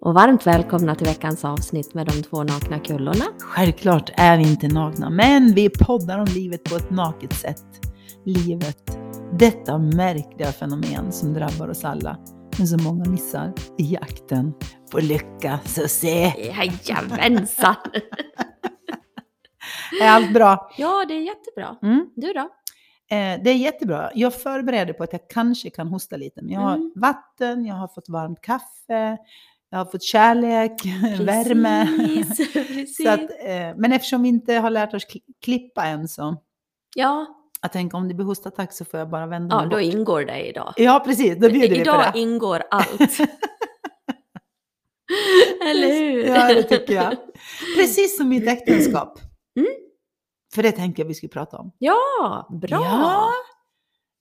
och varmt välkomna till veckans avsnitt med de två nakna kullorna. Självklart är vi inte nakna, men vi poddar om livet på ett naket sätt. Livet, detta märkliga fenomen som drabbar oss alla, men som många missar i jakten på lycka. Så se! Jajamensan! Är allt bra? ja, det är jättebra. Mm. Du då? Eh, det är jättebra. Jag förbereder på att jag kanske kan hosta lite, men jag har Mm. vatten, jag har fått varmt kaffe, jag har fått kärlek, värme. Precis, precis. Så att, eh, men eftersom vi inte har lärt oss kli- klippa än så, ja, jag tänker om det blir hostattack så får jag bara vända ja, mig då bort. ingår det idag. Ja, precis. Då bjuder vi på Idag det. ingår allt. Eller hur? Ja, det tycker jag. Precis som i ett äktenskap. Mm. För det tänker jag vi skulle prata om. Ja, bra. Ja,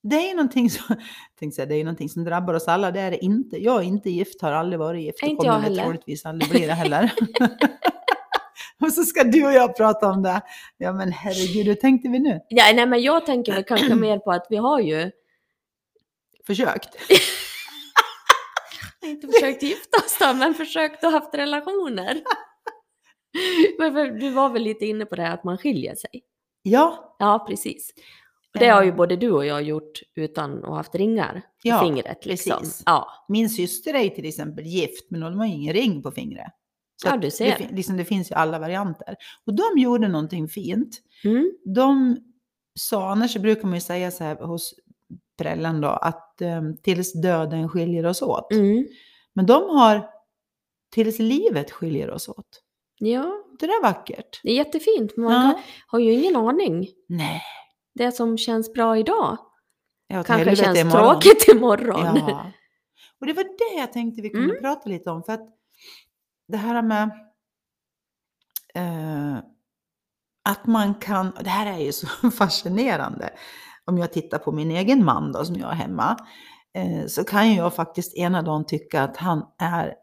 det är någonting som, jag säga, det är någonting som drabbar oss alla. Det är det inte. Jag är inte gift, har aldrig varit gift. och kommer väl troligtvis aldrig bli det heller. och så ska du och jag prata om det. Ja men herregud, hur tänkte vi nu? Ja, nej, men jag tänker väl kanske mer på att vi har ju Försökt. inte försökt gifta oss då, men försökt och haft relationer. Men du var väl lite inne på det här att man skiljer sig? Ja, Ja, precis. Det har ju Eh. både du och jag gjort utan att ha haft ringar Ja, i fingret. Liksom. precis. Ja, min syster är ju till exempel gift, men de har ju ingen ring på fingret. Så Ja, du ser. Det, liksom, det finns ju alla varianter. Och de gjorde någonting fint. mm. De sa, annars brukar man ju säga så här hos prällen då, att eh, tills döden skiljer oss åt. Mm. Men de har tills livet skiljer oss åt. ja, Det där är vackert. det är jättefint. Men man Ja. kan, har ju ingen aning. Nej. Det som känns bra idag Ja, kanske känns imorgon. tråkigt imorgon. Ja. Och det var det jag tänkte vi kunde Mm. prata lite om. För att det här med eh, att man kan, det här är ju så fascinerande. Om jag tittar på min egen man då som jag har hemma. Eh, så kan ju jag faktiskt ena dagen tycka att han är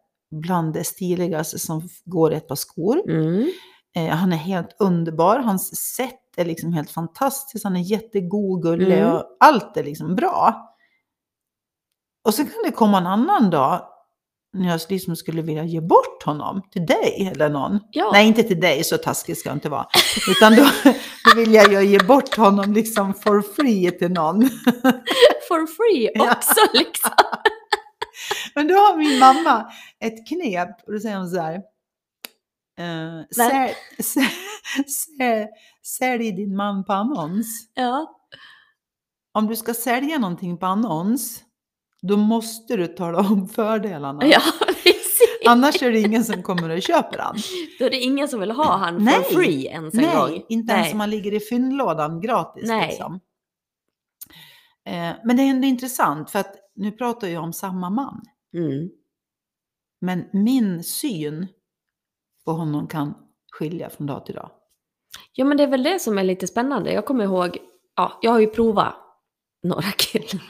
bland det stiligaste som går i ett par skor. Mm. Eh, han är helt underbar. Hans sätt är liksom helt fantastiskt. Han är jättegod, gullig Mm. och allt är liksom bra. Och så kan det komma en annan dag när jag liksom skulle vilja ge bort honom till dig eller någon. Ja. Nej, inte till dig, så taskig ska jag inte vara. Utan då, då vill jag ge bort honom liksom for free till någon. For free Ja. också liksom. Men då har min mamma ett knep och då säger hon så här. Uh, sälj, sälj, sälj, sälj din man på annons. Ja. Om du ska sälja någonting på annons, då måste du tala om fördelarna. ja. Annars är det ingen som kommer och köper den. Då är det ingen som vill ha han for Nej. free ens en gång. Nej, inte ens om man ligger i fyndlådan gratis. Nej. Liksom. Eh, men det är ändå intressant för att nu pratar jag om samma man. Mm. Men min syn på honom kan skilja från dag till dag. Ja, men det är väl det som är lite spännande. Jag kommer ihåg, ja, jag har ju provat några killar.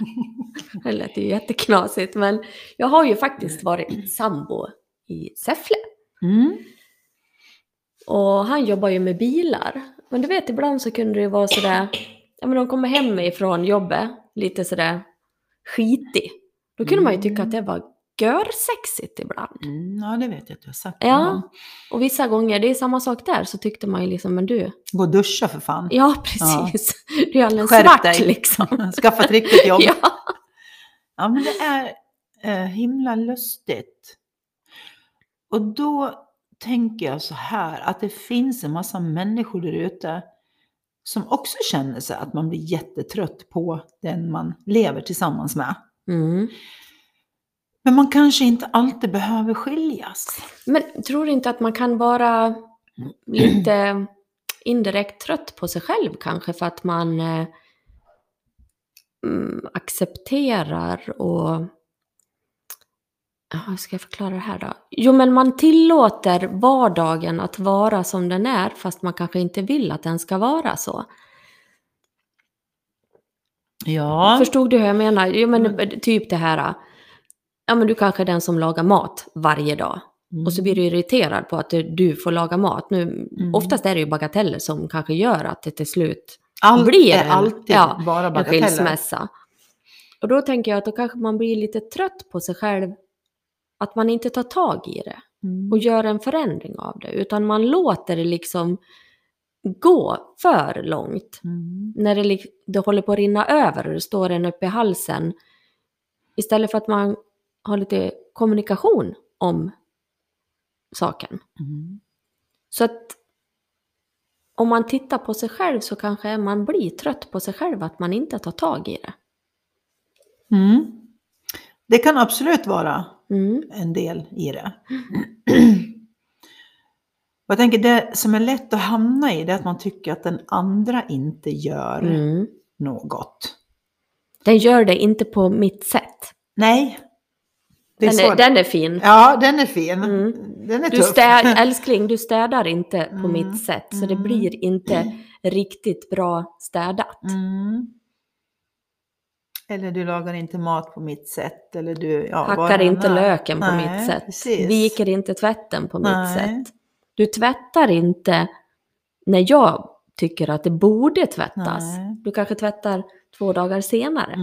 Det lät ju jätteknasigt, men jag har ju faktiskt varit sambo i Säffle. Mm. Och han jobbar ju med bilar. Men du vet, ibland så kunde det ju vara sådär, ja men de kommer hem ifrån jobbet, lite sådär skitig. Då kunde man ju tycka att det var görsexigt ibland. Mm, ja, det vet jag att du har sagt. Ja. Och vissa gånger, det är samma sak där, så tyckte man ju liksom, men du, Gå och duscha för fan. ja precis, du är alldeles Skärp svart dig. liksom. Skaffa ett riktigt jobb. Ja. Ja, men det är eh, himla lustigt. Och då tänker jag så här, att det finns en massa människor där ute som också känner sig att man blir jättetrött på den man lever tillsammans med. Mm. Men man kanske inte alltid behöver skiljas. Men tror du inte att man kan vara lite indirekt trött på sig själv kanske för att man eh, mm, accepterar och... Hur ska jag förklara det här då? Jo, men man tillåter vardagen att vara som den är fast man kanske inte vill att den ska vara så. Ja, Förstod du hur jag menar? Jo, men Mm. typ det här... Ja, men du kanske är den som lagar mat varje dag. Och så blir du irriterad på att du får laga mat. Nu, Mm. Oftast är det ju bagateller som kanske gör att det till slut Allt blir en- alltid ja, bara en skilsmässa. Och då tänker jag att då kanske man blir lite trött på sig själv att man inte tar tag i det Mm. och gör en förändring av det, utan man låter det liksom gå för långt. Mm. När det, det håller på att rinna över och det står en uppe i halsen. Istället för att man har lite kommunikation om saken. Mm. Så att om man tittar på sig själv så kanske man blir trött på sig själv att man inte tar tag i det. Mm. Det kan absolut vara Mm. en del i det. Jag tänker det som är lätt att hamna i det är att man tycker att den andra inte gör Mm. något. Den gör det inte på mitt sätt. Nej. Den är, den är fin. Ja, den är fin. Mm. Den är Du tuff. städ, älskling, du städar inte på Mm. mitt sätt, så det Mm. blir inte riktigt bra städat. Mm. Eller du lagar inte mat på mitt sätt. Eller du, ja, Hackar inte är. löken på Nej, mitt sätt. precis. Viker inte tvätten på mitt Nej. sätt. Du tvättar inte när jag tycker att det borde tvättas. Nej. Du kanske tvättar två dagar senare.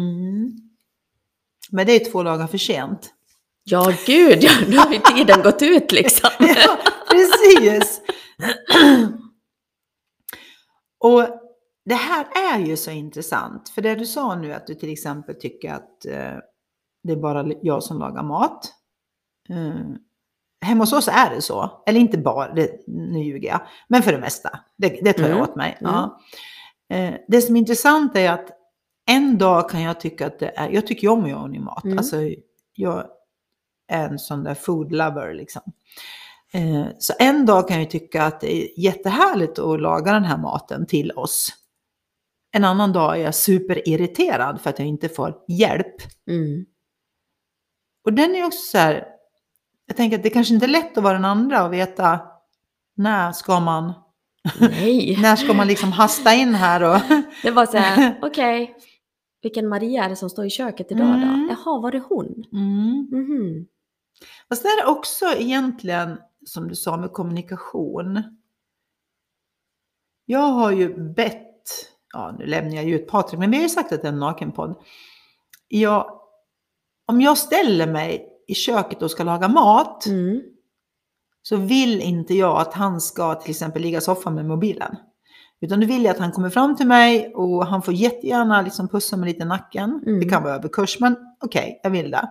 Men det är två dagar för sent. Ja, gud ja, nu har ju tiden gått ut liksom. Ja, precis. Och det här är ju så intressant. För det du sa nu att du till exempel tycker att eh, det är bara jag som lagar mat. Eh, hemma hos oss är det så. Eller inte bara, det, nu ljuger jag. Men för det mesta. Det, det tar jag Mm. åt mig. Mm. Ja. Eh, det som är intressant är att en dag kan jag tycka att det är, jag tycker om att göra ordning mat. Mm. Alltså, jag en sån där food lover liksom. Eh, Så en dag kan jag tycka att det är jättehärligt att laga den här maten till oss. En annan dag är jag superirriterad för att jag inte får hjälp. Mm. Och den är också så här, jag tänker att det kanske inte är lätt att vara den andra och veta när ska man, när ska man liksom hasta in här och... det var så här, okej, vilken Maria är det som står i köket idag Mm. då? Jaha, var det hon? Mm. Mhm. Fast det är också egentligen, som du sa, med kommunikation. Jag har ju bett, ja nu lämnar jag ju ut Patrik, men vi har ju sagt att det är en nakenpodd. Jag, om jag ställer mig i köket och ska laga mat Mm. så vill inte jag att han ska till exempel ligga i soffan med mobilen. Utan då vill jag att han kommer fram till mig och han får jättegärna liksom pussa mig lite i nacken. Mm. Det kan vara över kurs, men okej, jag vill det. Eh,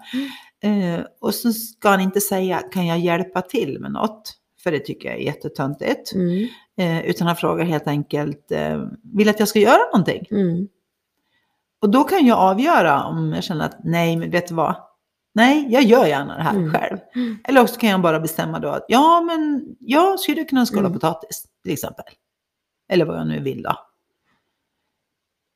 och så ska han inte säga, kan jag hjälpa till med något? För det tycker jag är jättetöntigt. Mm. Eh, utan han frågar helt enkelt, eh, vill att jag ska göra någonting? Mm. Och då kan jag avgöra om jag känner att nej, men vet du vad? Nej, jag gör gärna det här Mm. själv. Mm. Eller också kan jag bara bestämma då att ja, men jag skulle kunna skala Mm. potatis till exempel. Eller vad jag nu vill då.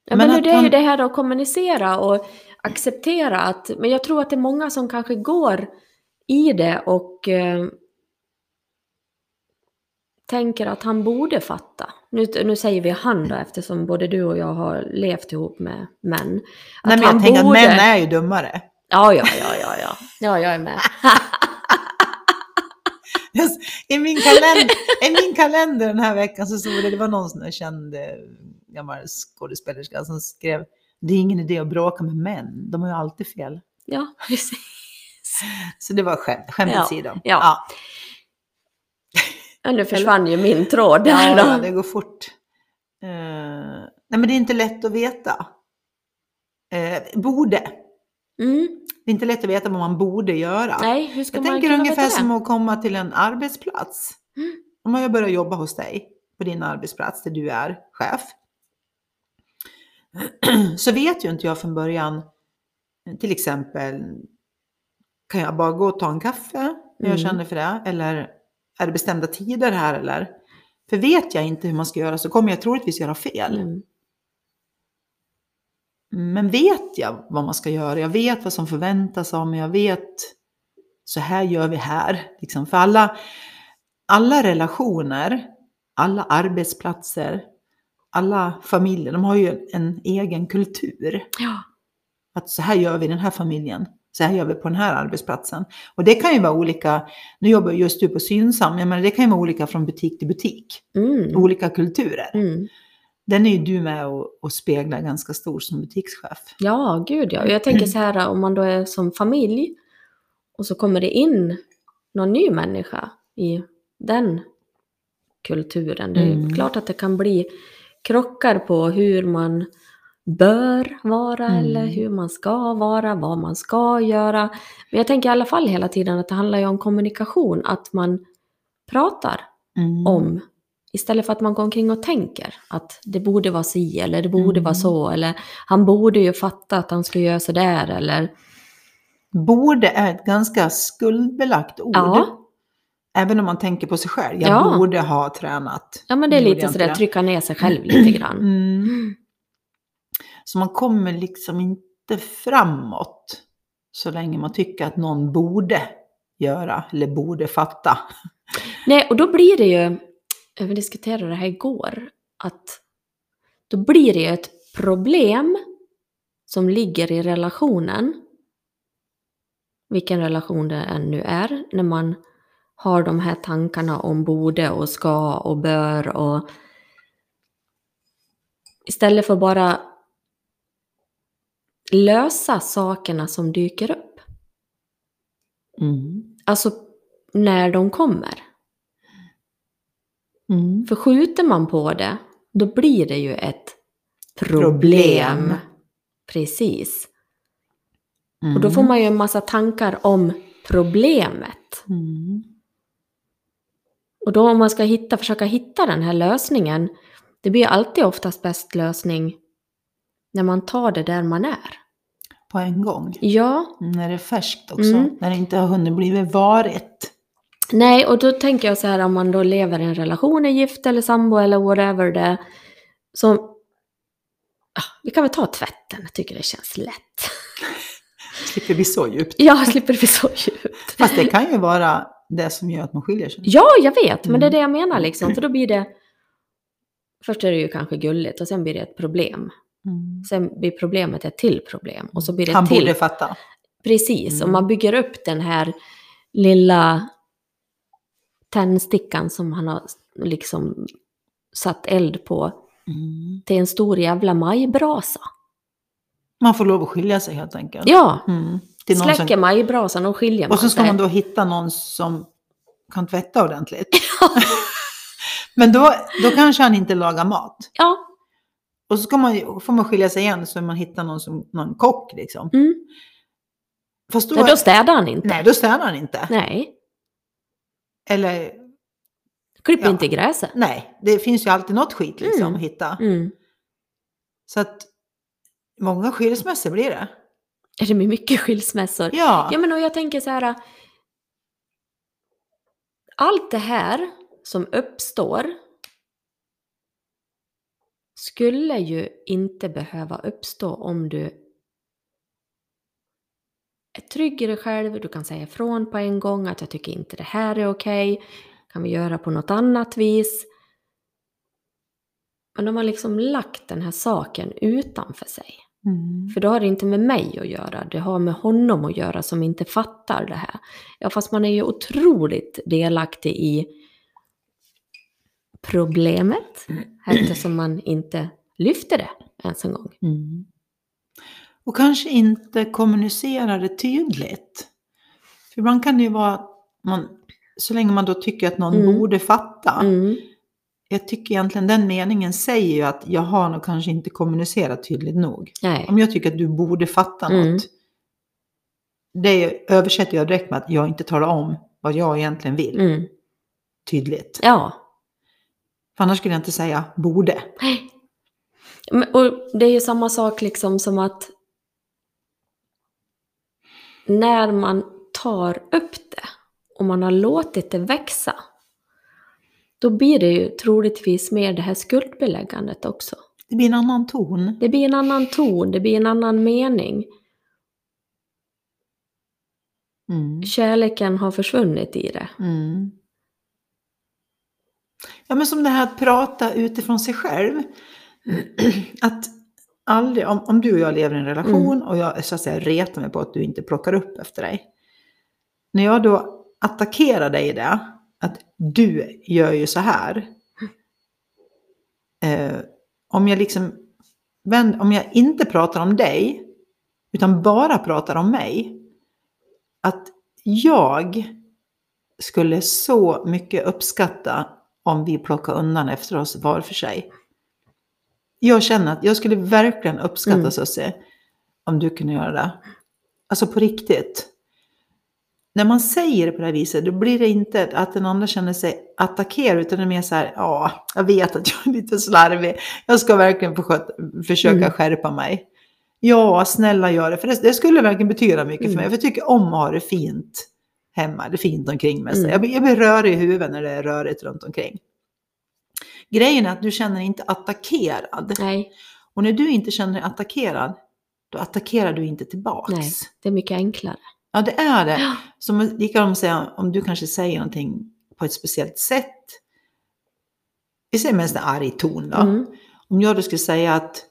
Ja, Men men, det är ju det här att kommunicera och acceptera att, men jag tror att det är många som kanske går i det och eh, tänker att han borde fatta. Nu, nu säger vi han då eftersom både du och jag har levt ihop med män. Att Nej, men han jag tänker borde- att män är ju dummare. Ja, ja, ja, ja, ja. Ja, jag är med. I, min kalender, I min kalender den här veckan så stod det, det var någon sån där känd gammal skådespelerska som skrev det är ingen idé att bråka med män, de har ju alltid fel. Ja, precis. Så det var skämt, skämt Ja, åsido. ja. Ja, Ja, nu försvann ju min tråd där ja, det går fort. Eh, nej men det är inte lätt att veta. Uh, borde. Mm. Det är inte lätt att veta vad man borde göra. Nej, hur ska Jag man tänker kunna ungefär som att komma till en arbetsplats. Mm. Om jag börjar jobba hos dig, på din arbetsplats där du är chef. Så vet ju inte jag från början, till exempel, kan jag bara gå och ta en kaffe när jag Mm. känner för det? Eller är det bestämda tider här eller? För vet jag inte hur man ska göra så kommer jag troligtvis göra fel. Mm. Men vet jag vad man ska göra, jag vet vad som förväntas av mig, jag vet så här gör vi här. Liksom för alla, alla relationer, alla arbetsplatser, alla familjer, de har ju en egen kultur. Ja. Att så här gör vi i den här familjen, så här gör vi på den här arbetsplatsen. Och det kan ju vara olika, nu jobbar just du på Synsam, jag menar det kan ju vara olika från butik till butik, Mm. olika kulturer. Mm. Den är ju du med och, och speglar ganska stor som butikschef. Ja, gud ja. Och Jag tänker så här om man då är som familj Och så kommer det in någon ny människa i den kulturen. Det är Mm. klart att det kan bli krockar på hur man bör vara Mm. eller hur man ska vara, vad man ska göra. Men jag tänker i alla fall hela tiden att det handlar ju om kommunikation, att man pratar Mm. om istället för att man går omkring och tänker att det borde vara si eller det borde Mm. vara så eller han borde ju fatta att han ska göra så där eller Borde är ett ganska skuldbelagt ord. Ja. Även om man tänker på sig själv. Jag Ja. borde ha tränat. ja men det är lite sådär trycka ner sig själv lite grann. Mm. Så man kommer liksom inte framåt så länge man tycker att någon borde göra eller borde fatta. Nej, och då blir det ju, vi diskuterade det här igår, att då blir det ju ett problem som ligger i relationen, vilken relation det än nu är, när man har de här tankarna om borde och ska och bör och istället för bara lösa sakerna som dyker upp. Mm. Alltså när de kommer. Mm. För skjuter man på det, då blir det ju ett problem. Problem. Precis. Mm. Och då får man ju en massa tankar om problemet. Mm. Och då om man ska hitta, försöka hitta den här lösningen, det blir alltid oftast bäst lösning när man tar det där man är. På en gång. Ja, När det är färskt också. Mm. När det inte har hunnit bli varit. nej, och då tänker jag så här om man då lever i en relation, är gift eller sambo eller whatever det är, så ah, vi kan väl ta tvätten, jag tycker det känns lätt. Slipper bli så djupt. Ja, slipper bli så djupt. Fast det kan ju vara det som gör att man skiljer sig. Ja, jag vet, men det är Mm. det jag menar liksom. För då blir det... Först är det ju kanske gulligt och sen blir det ett problem. Mm. Sen blir problemet ett till problem och så blir det Han till. borde fatta. Precis, och Mm. man bygger upp den här lilla tändstickan som han har liksom satt eld på Mm. till en stor jävla majbrasa. Man får lov att skilja sig helt enkelt. Ja, Mm. Till någon släcker som, majbrasan och skiljer och så ska man då hitta någon som kan tvätta ordentligt. Men då, då kanske han inte lagar mat. Ja, Och så ska man, får man skilja sig igen så man hittar någon, som, någon kock liksom. mm. Fast då, Nej, då städar han inte. nej, då städar han inte. Nej, Eller klipp Ja. inte gräset. nej, det finns ju alltid något skit liksom Mm. att hitta. Mm. Så att många skilsmässor blir det. Det blir mycket skilsmässor. Ja. Ja, men och jag tänker så här. Allt det här som uppstår skulle ju inte behöva uppstå om du är trygg i dig själv, du kan säga ifrån på en gång att jag tycker inte det här är okej, kan vi göra på något annat vis? Men de har liksom lagt den här saken utanför sig. Mm. För då har det inte med mig att göra, det har med honom att göra som inte fattar det här. Ja, fast man är ju otroligt delaktig i problemet eftersom man inte lyfter det ens en gång. Mm. Och kanske inte kommunicera det tydligt. För ibland kan det ju vara, man, så länge man då tycker att någon Mm. borde fatta. Jag tycker egentligen den meningen säger ju att jag har nog kanske inte kommunicerat tydligt nog. Nej. Om jag tycker att du borde fatta Mm. något. Det översätter jag direkt med att jag inte talar om vad jag egentligen vill Mm. tydligt. Ja. För annars skulle jag inte säga borde. Nej. Och det är ju samma sak liksom som att när man tar upp det och man har låtit det växa, då blir det ju troligtvis mer det här skuldbeläggandet också. Det blir en annan ton. Det blir en annan ton, det blir en annan mening. Mm. Kärleken har försvunnit i det. Mm. Ja, men som det här att prata utifrån sig själv. Att aldrig, om, om du och jag lever i en relation och jag så att säga retar mig på att du inte plockar upp efter dig. När jag då attackerar dig i det, att du gör ju så här. Eh, om jag liksom, om jag inte pratar om dig, utan bara pratar om mig. Att jag skulle så mycket uppskatta om vi plockar undan efter oss var för sig. Jag känner att jag skulle verkligen uppskatta Mm. Susie om du kunde göra det. Alltså på riktigt. När man säger det på det här viset, då blir det inte att den andra känner sig attackerad, utan det är mer så här, ja, jag vet att jag är lite slarvig. Jag ska verkligen försöka, försöka Mm. skärpa mig. Ja, snälla gör det. För det, det skulle verkligen betyda mycket för Mm. mig. För jag tycker om att ha det fint hemma, det är fint omkring mig. Så Mm. Jag, blir, jag blir rörig i huvudet när det är rörigt runt omkring. Grejen är att du känner dig inte attackerad. Nej, Och när du inte känner dig attackerad, då attackerar du inte tillbaks. nej, det är mycket enklare. Ja, det är det. Som likadant att säga, om du kanske säger någonting på ett speciellt sätt. Vi säger med en arg ton då. Mm. Om jag då skulle säga att,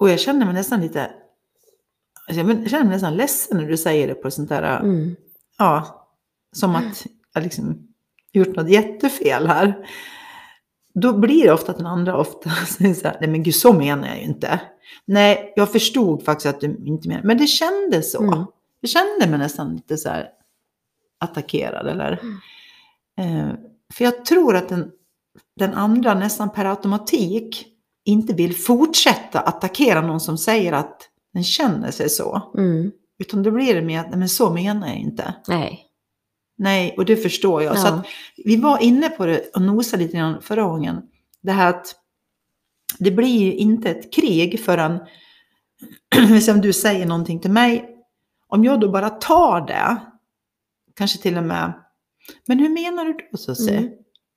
och jag känner mig nästan lite, alltså jag känner mig nästan ledsen när du säger det på sånt där, Mm. ja, som att jag liksom gjort något jättefel här. Då blir det ofta att den andra ofta säger så här, nej men gud så menar jag ju inte. Nej, jag förstod faktiskt att du inte menar, men det kändes så. Mm. Jag kände mig nästan lite så här attackerad eller. Eh, för jag tror att den, den andra nästan per automatik inte vill fortsätta attackera någon som säger att den känner sig så. Mm. Utan då blir det mer att, nej men så menar jag inte. Nej. Nej, och det förstår jag. Så Ja. att vi var inne på det och nosade lite grann förra gången. Det här att det blir ju inte ett krig förrän, som du säger någonting till mig, om jag då bara tar det, kanske till och med, men hur menar du då Susie?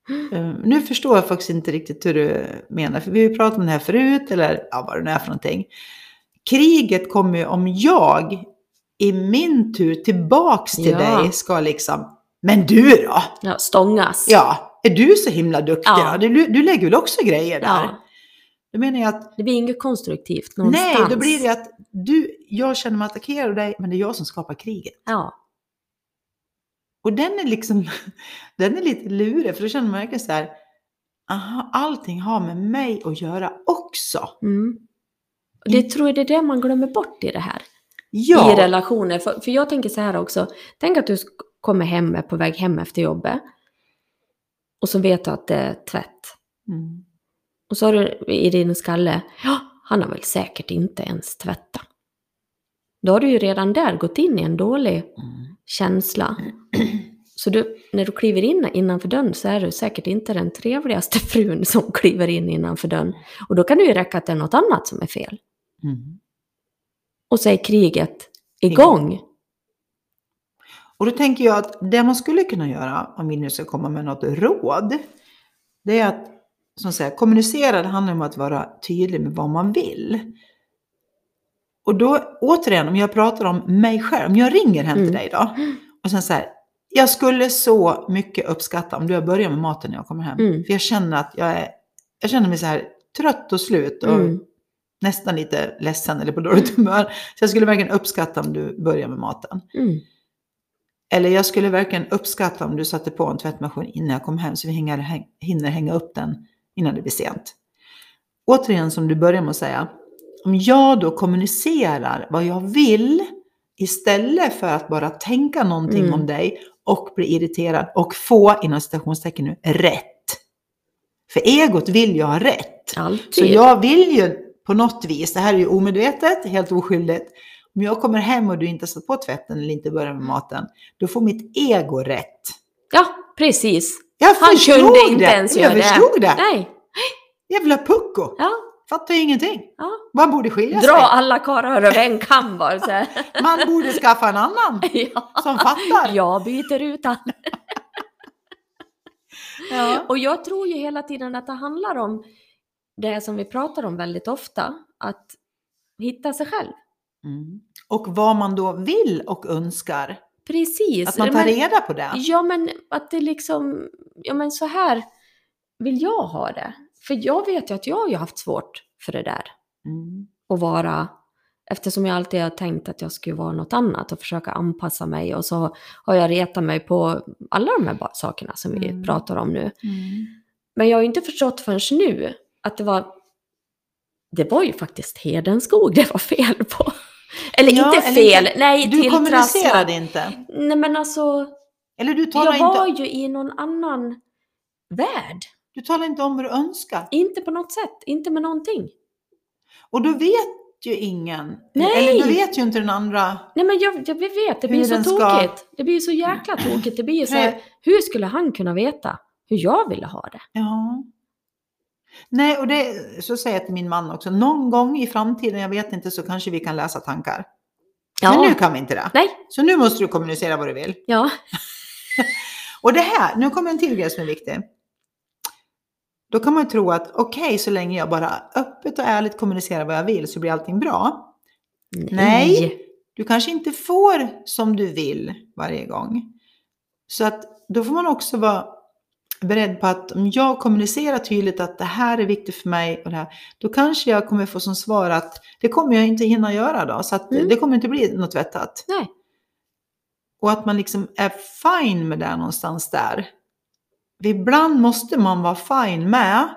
Mm. Eh, Nu förstår jag faktiskt inte riktigt hur du menar, för vi har ju pratat om det här förut, eller ja, vad det nu är för någonting. Kriget kommer ju om jag i min tur tillbaks till Ja. dig ska liksom, men du då? Ja, stångas. Ja, är du så himla duktig Ja. då? Du, du lägger väl också grejer där? Ja. Då menar jag att, Det blir inget konstruktivt någonstans. nej, då blir det att du, jag känner mig attackerad av dig, men det är jag som skapar kriget. Ja. Och den är liksom, den är lite lurig, för då känner man verkligen så här, aha, allting har med mig att göra också. Mm. Och det tror jag det är det man glömmer bort i det här. Ja, I relationer. För, för jag tänker så här också. Tänk att du kommer hem, är på väg hem efter jobbet. Och så vet du att det är tvätt. mm. Och så har du i din skalle, ja, han har väl säkert inte ens tvättat. Då har du ju redan där gått in i en dålig Mm. känsla. Så du, när du kliver in innanför dörren så är du säkert inte den trevligaste frun som kliver in innanför dörren. Och då kan det ju räcka att det är något annat som är fel. Mm. Och så är kriget igång. Och då tänker jag att det man skulle kunna göra, om vi nu ska komma med något råd, det är att som säger, kommunicera, det handlar om att vara tydlig med vad man vill. Och då, återigen, om jag pratar om mig själv, om jag ringer hem till Mm. dig då, och sen så här, jag skulle så mycket uppskatta om du har börjat med maten när jag kommer hem. Mm. För jag känner att jag är, jag känner mig så här trött och slut och Mm. Nästan lite ledsen eller på dåligt humör. Så jag skulle verkligen uppskatta om du börjar med maten. Mm. Eller jag skulle verkligen uppskatta om du satte på en tvättmaskin innan jag kom hem så vi hinner, häng- hinner hänga upp den innan det blir sent. Återigen som du börjar med att säga, om jag då kommunicerar vad jag vill istället för att bara tänka någonting Mm. om dig och bli irriterad och få, inom citationstecken nu, rätt. För egot vill ju ha rätt. Alltid. Så jag vill ju på något vis, det här är ju omedvetet, helt oskyldigt, om jag kommer hem och du inte satt på tvätten eller inte börjar med maten, då får mitt ego rätt. Ja, precis. Jag Han kunde inte det. ens jag göra det. förstod det. Nej. Jävla pucko. Ja, Fattar ju ingenting. ja. Man borde skilja Dra sig. alla karlar över en kam bara. Så. Man borde skaffa en annan ja. som fattar. Jag byter ut han. Ja. Och jag tror ju hela tiden att det handlar om det som vi pratar om väldigt ofta, att hitta sig själv. Mm. Och vad man då vill och önskar. Precis. Att man tar reda på det. Ja, men att det liksom, ja men så här vill jag ha det. För jag vet ju att jag har haft svårt för det där. Mm. Att vara, eftersom jag alltid har tänkt att jag skulle vara något annat och försöka anpassa mig. Och så har jag retat mig på alla de här sakerna som vi Mm. pratar om nu. Mm. Men jag har ju inte förstått förrän nu att det var, det var ju faktiskt Hedenskog det var fel på. Eller Ja, inte eller fel, inte- nej Du kommunicerade inte. Nej men alltså, Eller du talar, jag var inte, ju i någon annan värld. du talar inte om vad du önskar. Inte på något sätt, inte med någonting. Och då vet ju ingen. Nej. Eller då vet ju inte den andra. Nej men jag, jag vet, det blir Hur så den ska- tokigt. Det blir så jäkla tokigt. Det blir ju så här, hur skulle han kunna veta hur jag ville ha det? Ja. Nej, och det så säger jag till min man också. Någon gång i framtiden, jag vet inte, så kanske vi kan läsa tankar. Men nu kan vi inte det. Nej, Så nu måste du kommunicera vad du vill. ja. Och det här, nu kommer en till grej som är viktig. Då kan man ju tro att okej, så länge jag bara öppet och ärligt kommunicerar vad jag vill så blir allting bra. Nej. Du kanske inte får som du vill varje gång. Så att då får man också vara beredd på att om jag kommunicerar tydligt att det här är viktigt för mig och det här, då kanske jag kommer få som svar att det kommer jag inte hinna göra då, så att Mm. det kommer inte bli något vettat. Nej. Och att man liksom är fine med det någonstans där. Ibland måste man vara fine med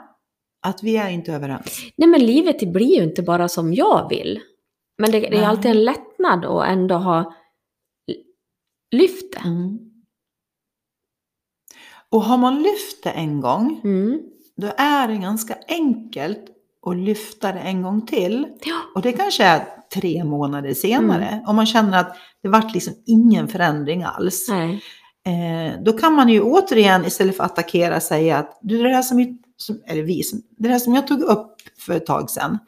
att vi är inte överens. Nej men livet det blir ju inte bara som jag vill. Men det, det är alltid en lättnad att ändå ha lyft det. Och har man lyft det en gång, Mm. då är det ganska enkelt att lyfta det en gång till. Ja. Och det kanske är tre månader senare. Om man känner att det vart liksom ingen förändring alls. Eh, då kan man ju återigen istället för att attackera säga att du, det här som, vi, som eller vi, som, det här som jag tog upp för ett tag sedan.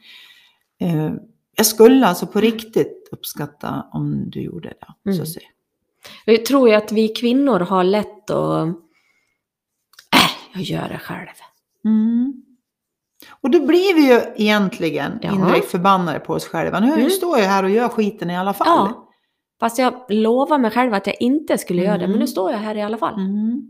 Eh, jag skulle alltså på riktigt uppskatta om du gjorde det. Mm. Så att säga. Jag tror ju att vi kvinnor har lätt att... Jag gör det själv. Mm. Och då blir vi ju egentligen Ja. indirekt förbannade på oss själva. Nu Mm. står jag här och gör skiten i alla fall. Ja. Fast jag lovar mig själv att jag inte skulle göra det, men Mm. nu står jag här i alla fall. Mm.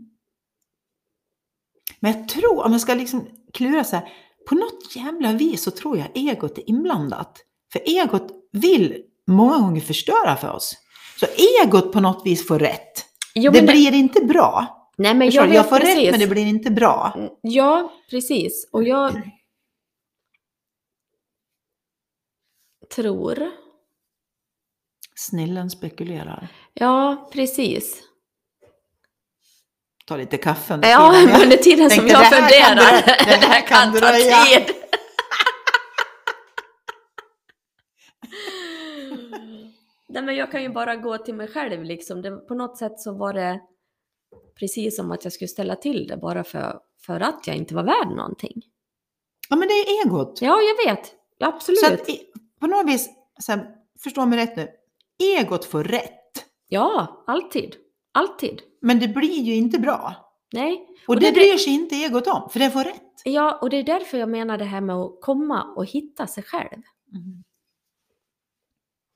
Men jag tror, om jag ska liksom klura så här, på något jävla vis så tror jag egot är inblandat. För egot vill många gånger förstöra för oss. Så egot på något vis får rätt. Jo, det men blir inte bra. Nej, men Förstår jag jag får precis. rätt men det blir inte bra. Ja, precis. Och jag tror... Snillen spekulerar. Ja, precis. Ta lite kaffe under Ja, tiden. Jag under tiden som jag det kan funderar. dröja- Det här kan ta dröja. tid. Nej, men jag kan ju bara gå till mig själv liksom. Det, på något sätt så var det precis som att jag skulle ställa till det bara för, för att jag inte var värd någonting. Ja men det är egot. Ja, jag vet. Absolut. Så att, på något vis, så här, förstå mig rätt nu, egot får rätt. Ja, alltid. Alltid. Men det blir ju inte bra. Nej. Och, Och det, det- bryr sig inte egot om, för det får rätt. Ja, och det är därför jag menar det här med att komma och hitta sig själv.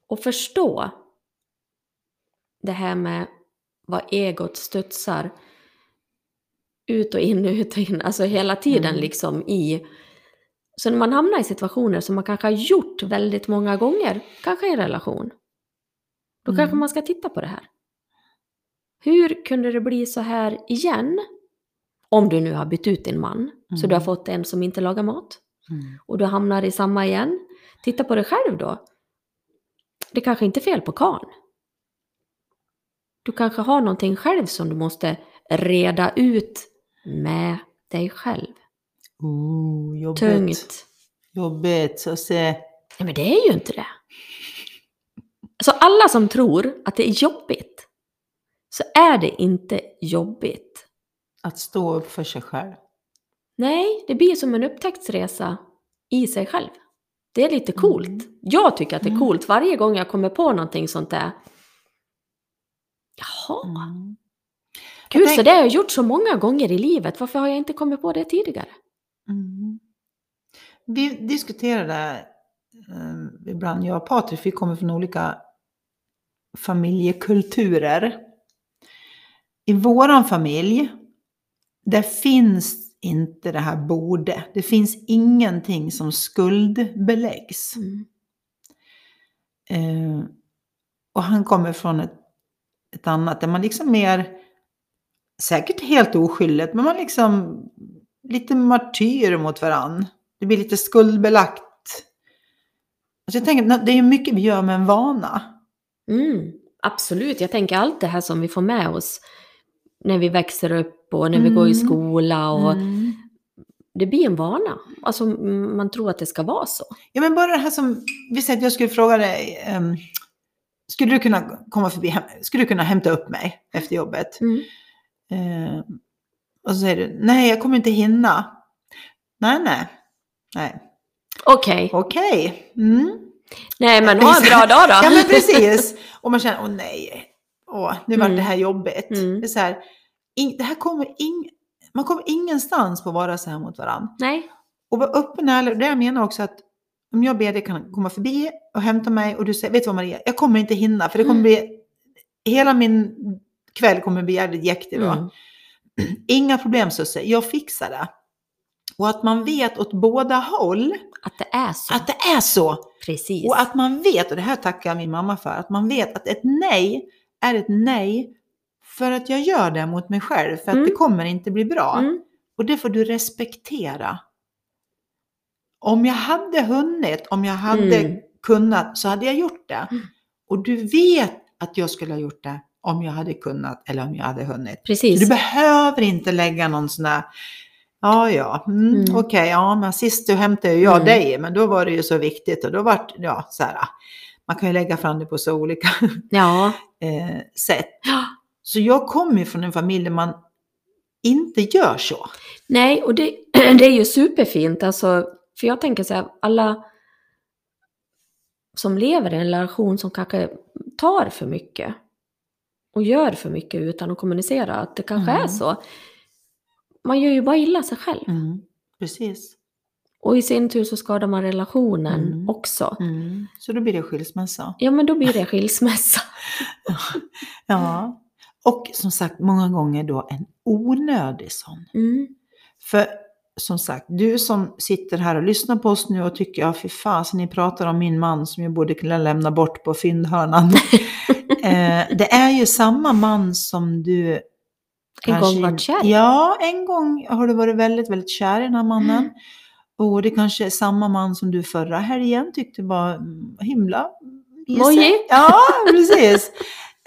Och förstå det här med vad egot studsar ut och in, ut och in, alltså hela tiden Mm. liksom i... Så när man hamnar i situationer som man kanske har gjort väldigt många gånger, kanske i en relation, då Mm. kanske man ska titta på det här. Hur kunde det bli så här igen? Om du nu har bytt ut din man, så du har Mm. fått en som inte lagar mat Mm. och du hamnar i samma igen. Titta på dig själv då. Det kanske inte är fel på karln. Du kanske har någonting själv som du måste reda ut med dig själv. Ooh, jobbigt. Tungt. Jobbigt. Så se. Nej men det är ju inte det. Så alla som tror att det är jobbigt, så är det inte jobbigt. Att stå upp för sig själv. Nej, det blir som en upptäcktsresa i sig själv. Det är lite coolt. Mm. Jag tycker att det är Mm. coolt varje gång jag kommer på någonting sånt där. Jaha, Mm. gud Jag så tänk- det har jag gjort så många gånger i livet. Varför har jag inte kommit på det tidigare? Mm. Vi diskuterade eh, ibland, jag och Patrik, vi kommer från olika familjekulturer. I våran familj, där finns inte det här borde. Det finns ingenting som skuldbeläggs. Mm. Eh, och han kommer från ett, ett annat där man liksom mer, säkert helt oskyldigt, men man liksom lite martyr mot varann. Det blir lite skuldbelagt. Alltså jag tänker, det är ju mycket vi gör med en vana. Mm, absolut, jag tänker allt det här som vi får med oss när vi växer upp och när vi går i Mm. skola och Mm. det blir en vana. Alltså man tror att det ska vara så. Ja, men bara det här som, vi säger att jag skulle fråga dig, ehm, skulle du kunna komma förbi, skulle du kunna hämta upp mig efter jobbet? Mm. Eh, och så säger du, nej jag kommer inte hinna. Nej, nej, nej, Okej, okej. Mm. nej men ha en bra dag då. Ja men precis. Och man känner, åh nej, åh, nu Mm. det här jobbigt. Mm. Det är så här, in, det här kommer ing, man kommer ingenstans på att vara så här mot varandra. Nej, Och vara öppen och ärlig. Det jag menar också att om jag ber dig kan komma förbi och hämta mig och du säger, vet du vad Maria, jag kommer inte hinna för det kommer Mm. bli, hela min kväll kommer bli jävligt jäktig då. Mm. Inga problem Susse, jag fixar det. Och att man vet åt båda håll att det är så. att det är så. Precis. Och att man vet, och det här tackar jag min mamma för, att man vet att ett nej är ett nej för att jag gör det mot mig själv, för att Mm. det kommer inte bli bra. Mm. Och det får du respektera. Om jag hade hunnit, om jag hade Mm. kunnat, så hade jag gjort det. Mm. Och du vet att jag skulle ha gjort det om jag hade kunnat eller om jag hade hunnit. Precis. Du behöver inte lägga någon sån där, ja ja, mm, Mm. okej, ja men sist du hämtade jag Mm. dig, men då var det ju så viktigt och då vart ja så här, man kan ju lägga fram det på så olika Ja. eh, sätt. Så jag kommer ju från en familj där man inte gör så. Nej, och det, det är ju superfint. Alltså, för jag tänker så här, alla som lever i en relation som kanske tar för mycket och gör för mycket utan att kommunicera, att det kanske Mm. är så. Man gör ju bara illa sig själv. Mm, precis. Och i sin tur så skadar man relationen Mm. också. Mm. Så då blir det skilsmässa. Ja, men då blir det skilsmässa. Ja. Och som sagt, många gånger då en onödig sån. Mm. För som sagt, du som sitter här och lyssnar på oss nu och tycker, ja fy fasen, ni pratar om min man som jag borde kunna lämna bort på fyndhörnan. eh, det är ju samma man som du En kanske- gång varit kär. Ja, en gång har du varit väldigt, väldigt kär i den här mannen. Och det kanske är samma man som du förra helgen tyckte var mm, himla. Mojig. Ja, precis.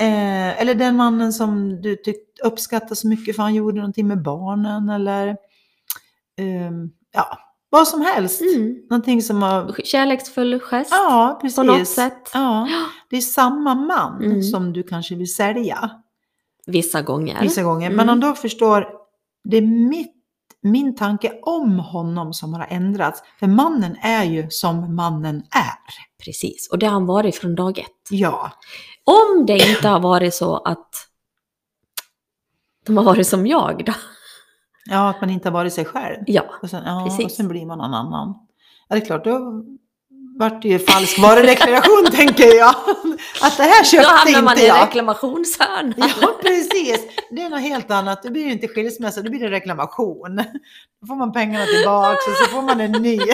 Eh, eller den mannen som du tyckte uppskattade så mycket för han gjorde någonting med barnen eller ehm, ja, vad som helst. Mm. Någonting som har... Kärleksfull gest Ja, precis. på något sätt. Ja, det är samma man Mm. som du kanske vill sälja Vissa gånger. vissa gånger. Mm. Men om då förstår, det är mitt, min tanke om honom som har ändrats. För mannen är ju som mannen är. Precis, och det har han varit från dag ett. Ja, Om det inte har varit så att de har varit som jag då. Ja att man inte har varit sig själv. Ja, Och sen, ja, Precis. och sen blir man någon annan. Ja, det är klart, då vart det ju falsk varudeklaration tänker jag. Att det här då köpte hamnar man inte i jag. reklamationshörnan. Ja, precis. Det är något helt annat. Det blir ju inte skilsmässa, det blir det reklamation. Då får man pengarna tillbaka och så får man en ny.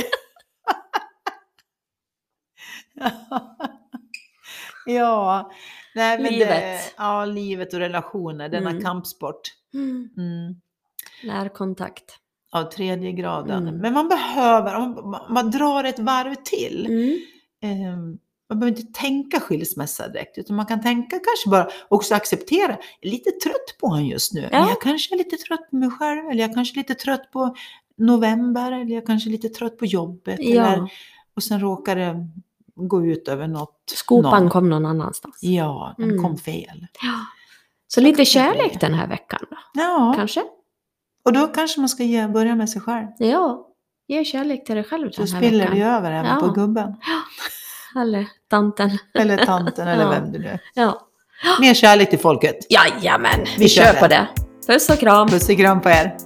Ja, nej men Det, Livet. ja, livet och relationer, denna Mm. kampsport. Mm. Närkontakt. Av tredje graden. Mm. Men man behöver, man, man drar ett varv till. Mm. Ehm, man behöver inte tänka skilsmässa direkt, utan man kan tänka kanske bara också acceptera. Jag är lite trött på honom just nu. Ja. Men jag kanske är lite trött på mig själv, eller jag kanske är lite trött på november, eller jag kanske är lite trött på jobbet. Eller, Ja, och sen råkar det gå ut över något. skopan någon. kom någon annanstans. Ja, den Mm. kom fel. Ja. Så lite kärlek den här veckan då, Ja, kanske? Och då kanske man ska ge, börja med sig själv. Ja, ge kärlek till dig själv Så den här spiller veckan. det över även Ja. på gubben. Eller tanten. Eller tanten eller Ja. vem det nu är. Ja. Mer kärlek till folket. Jajamän, vi, Vi kör på det. Puss och kram. Puss och kram på er.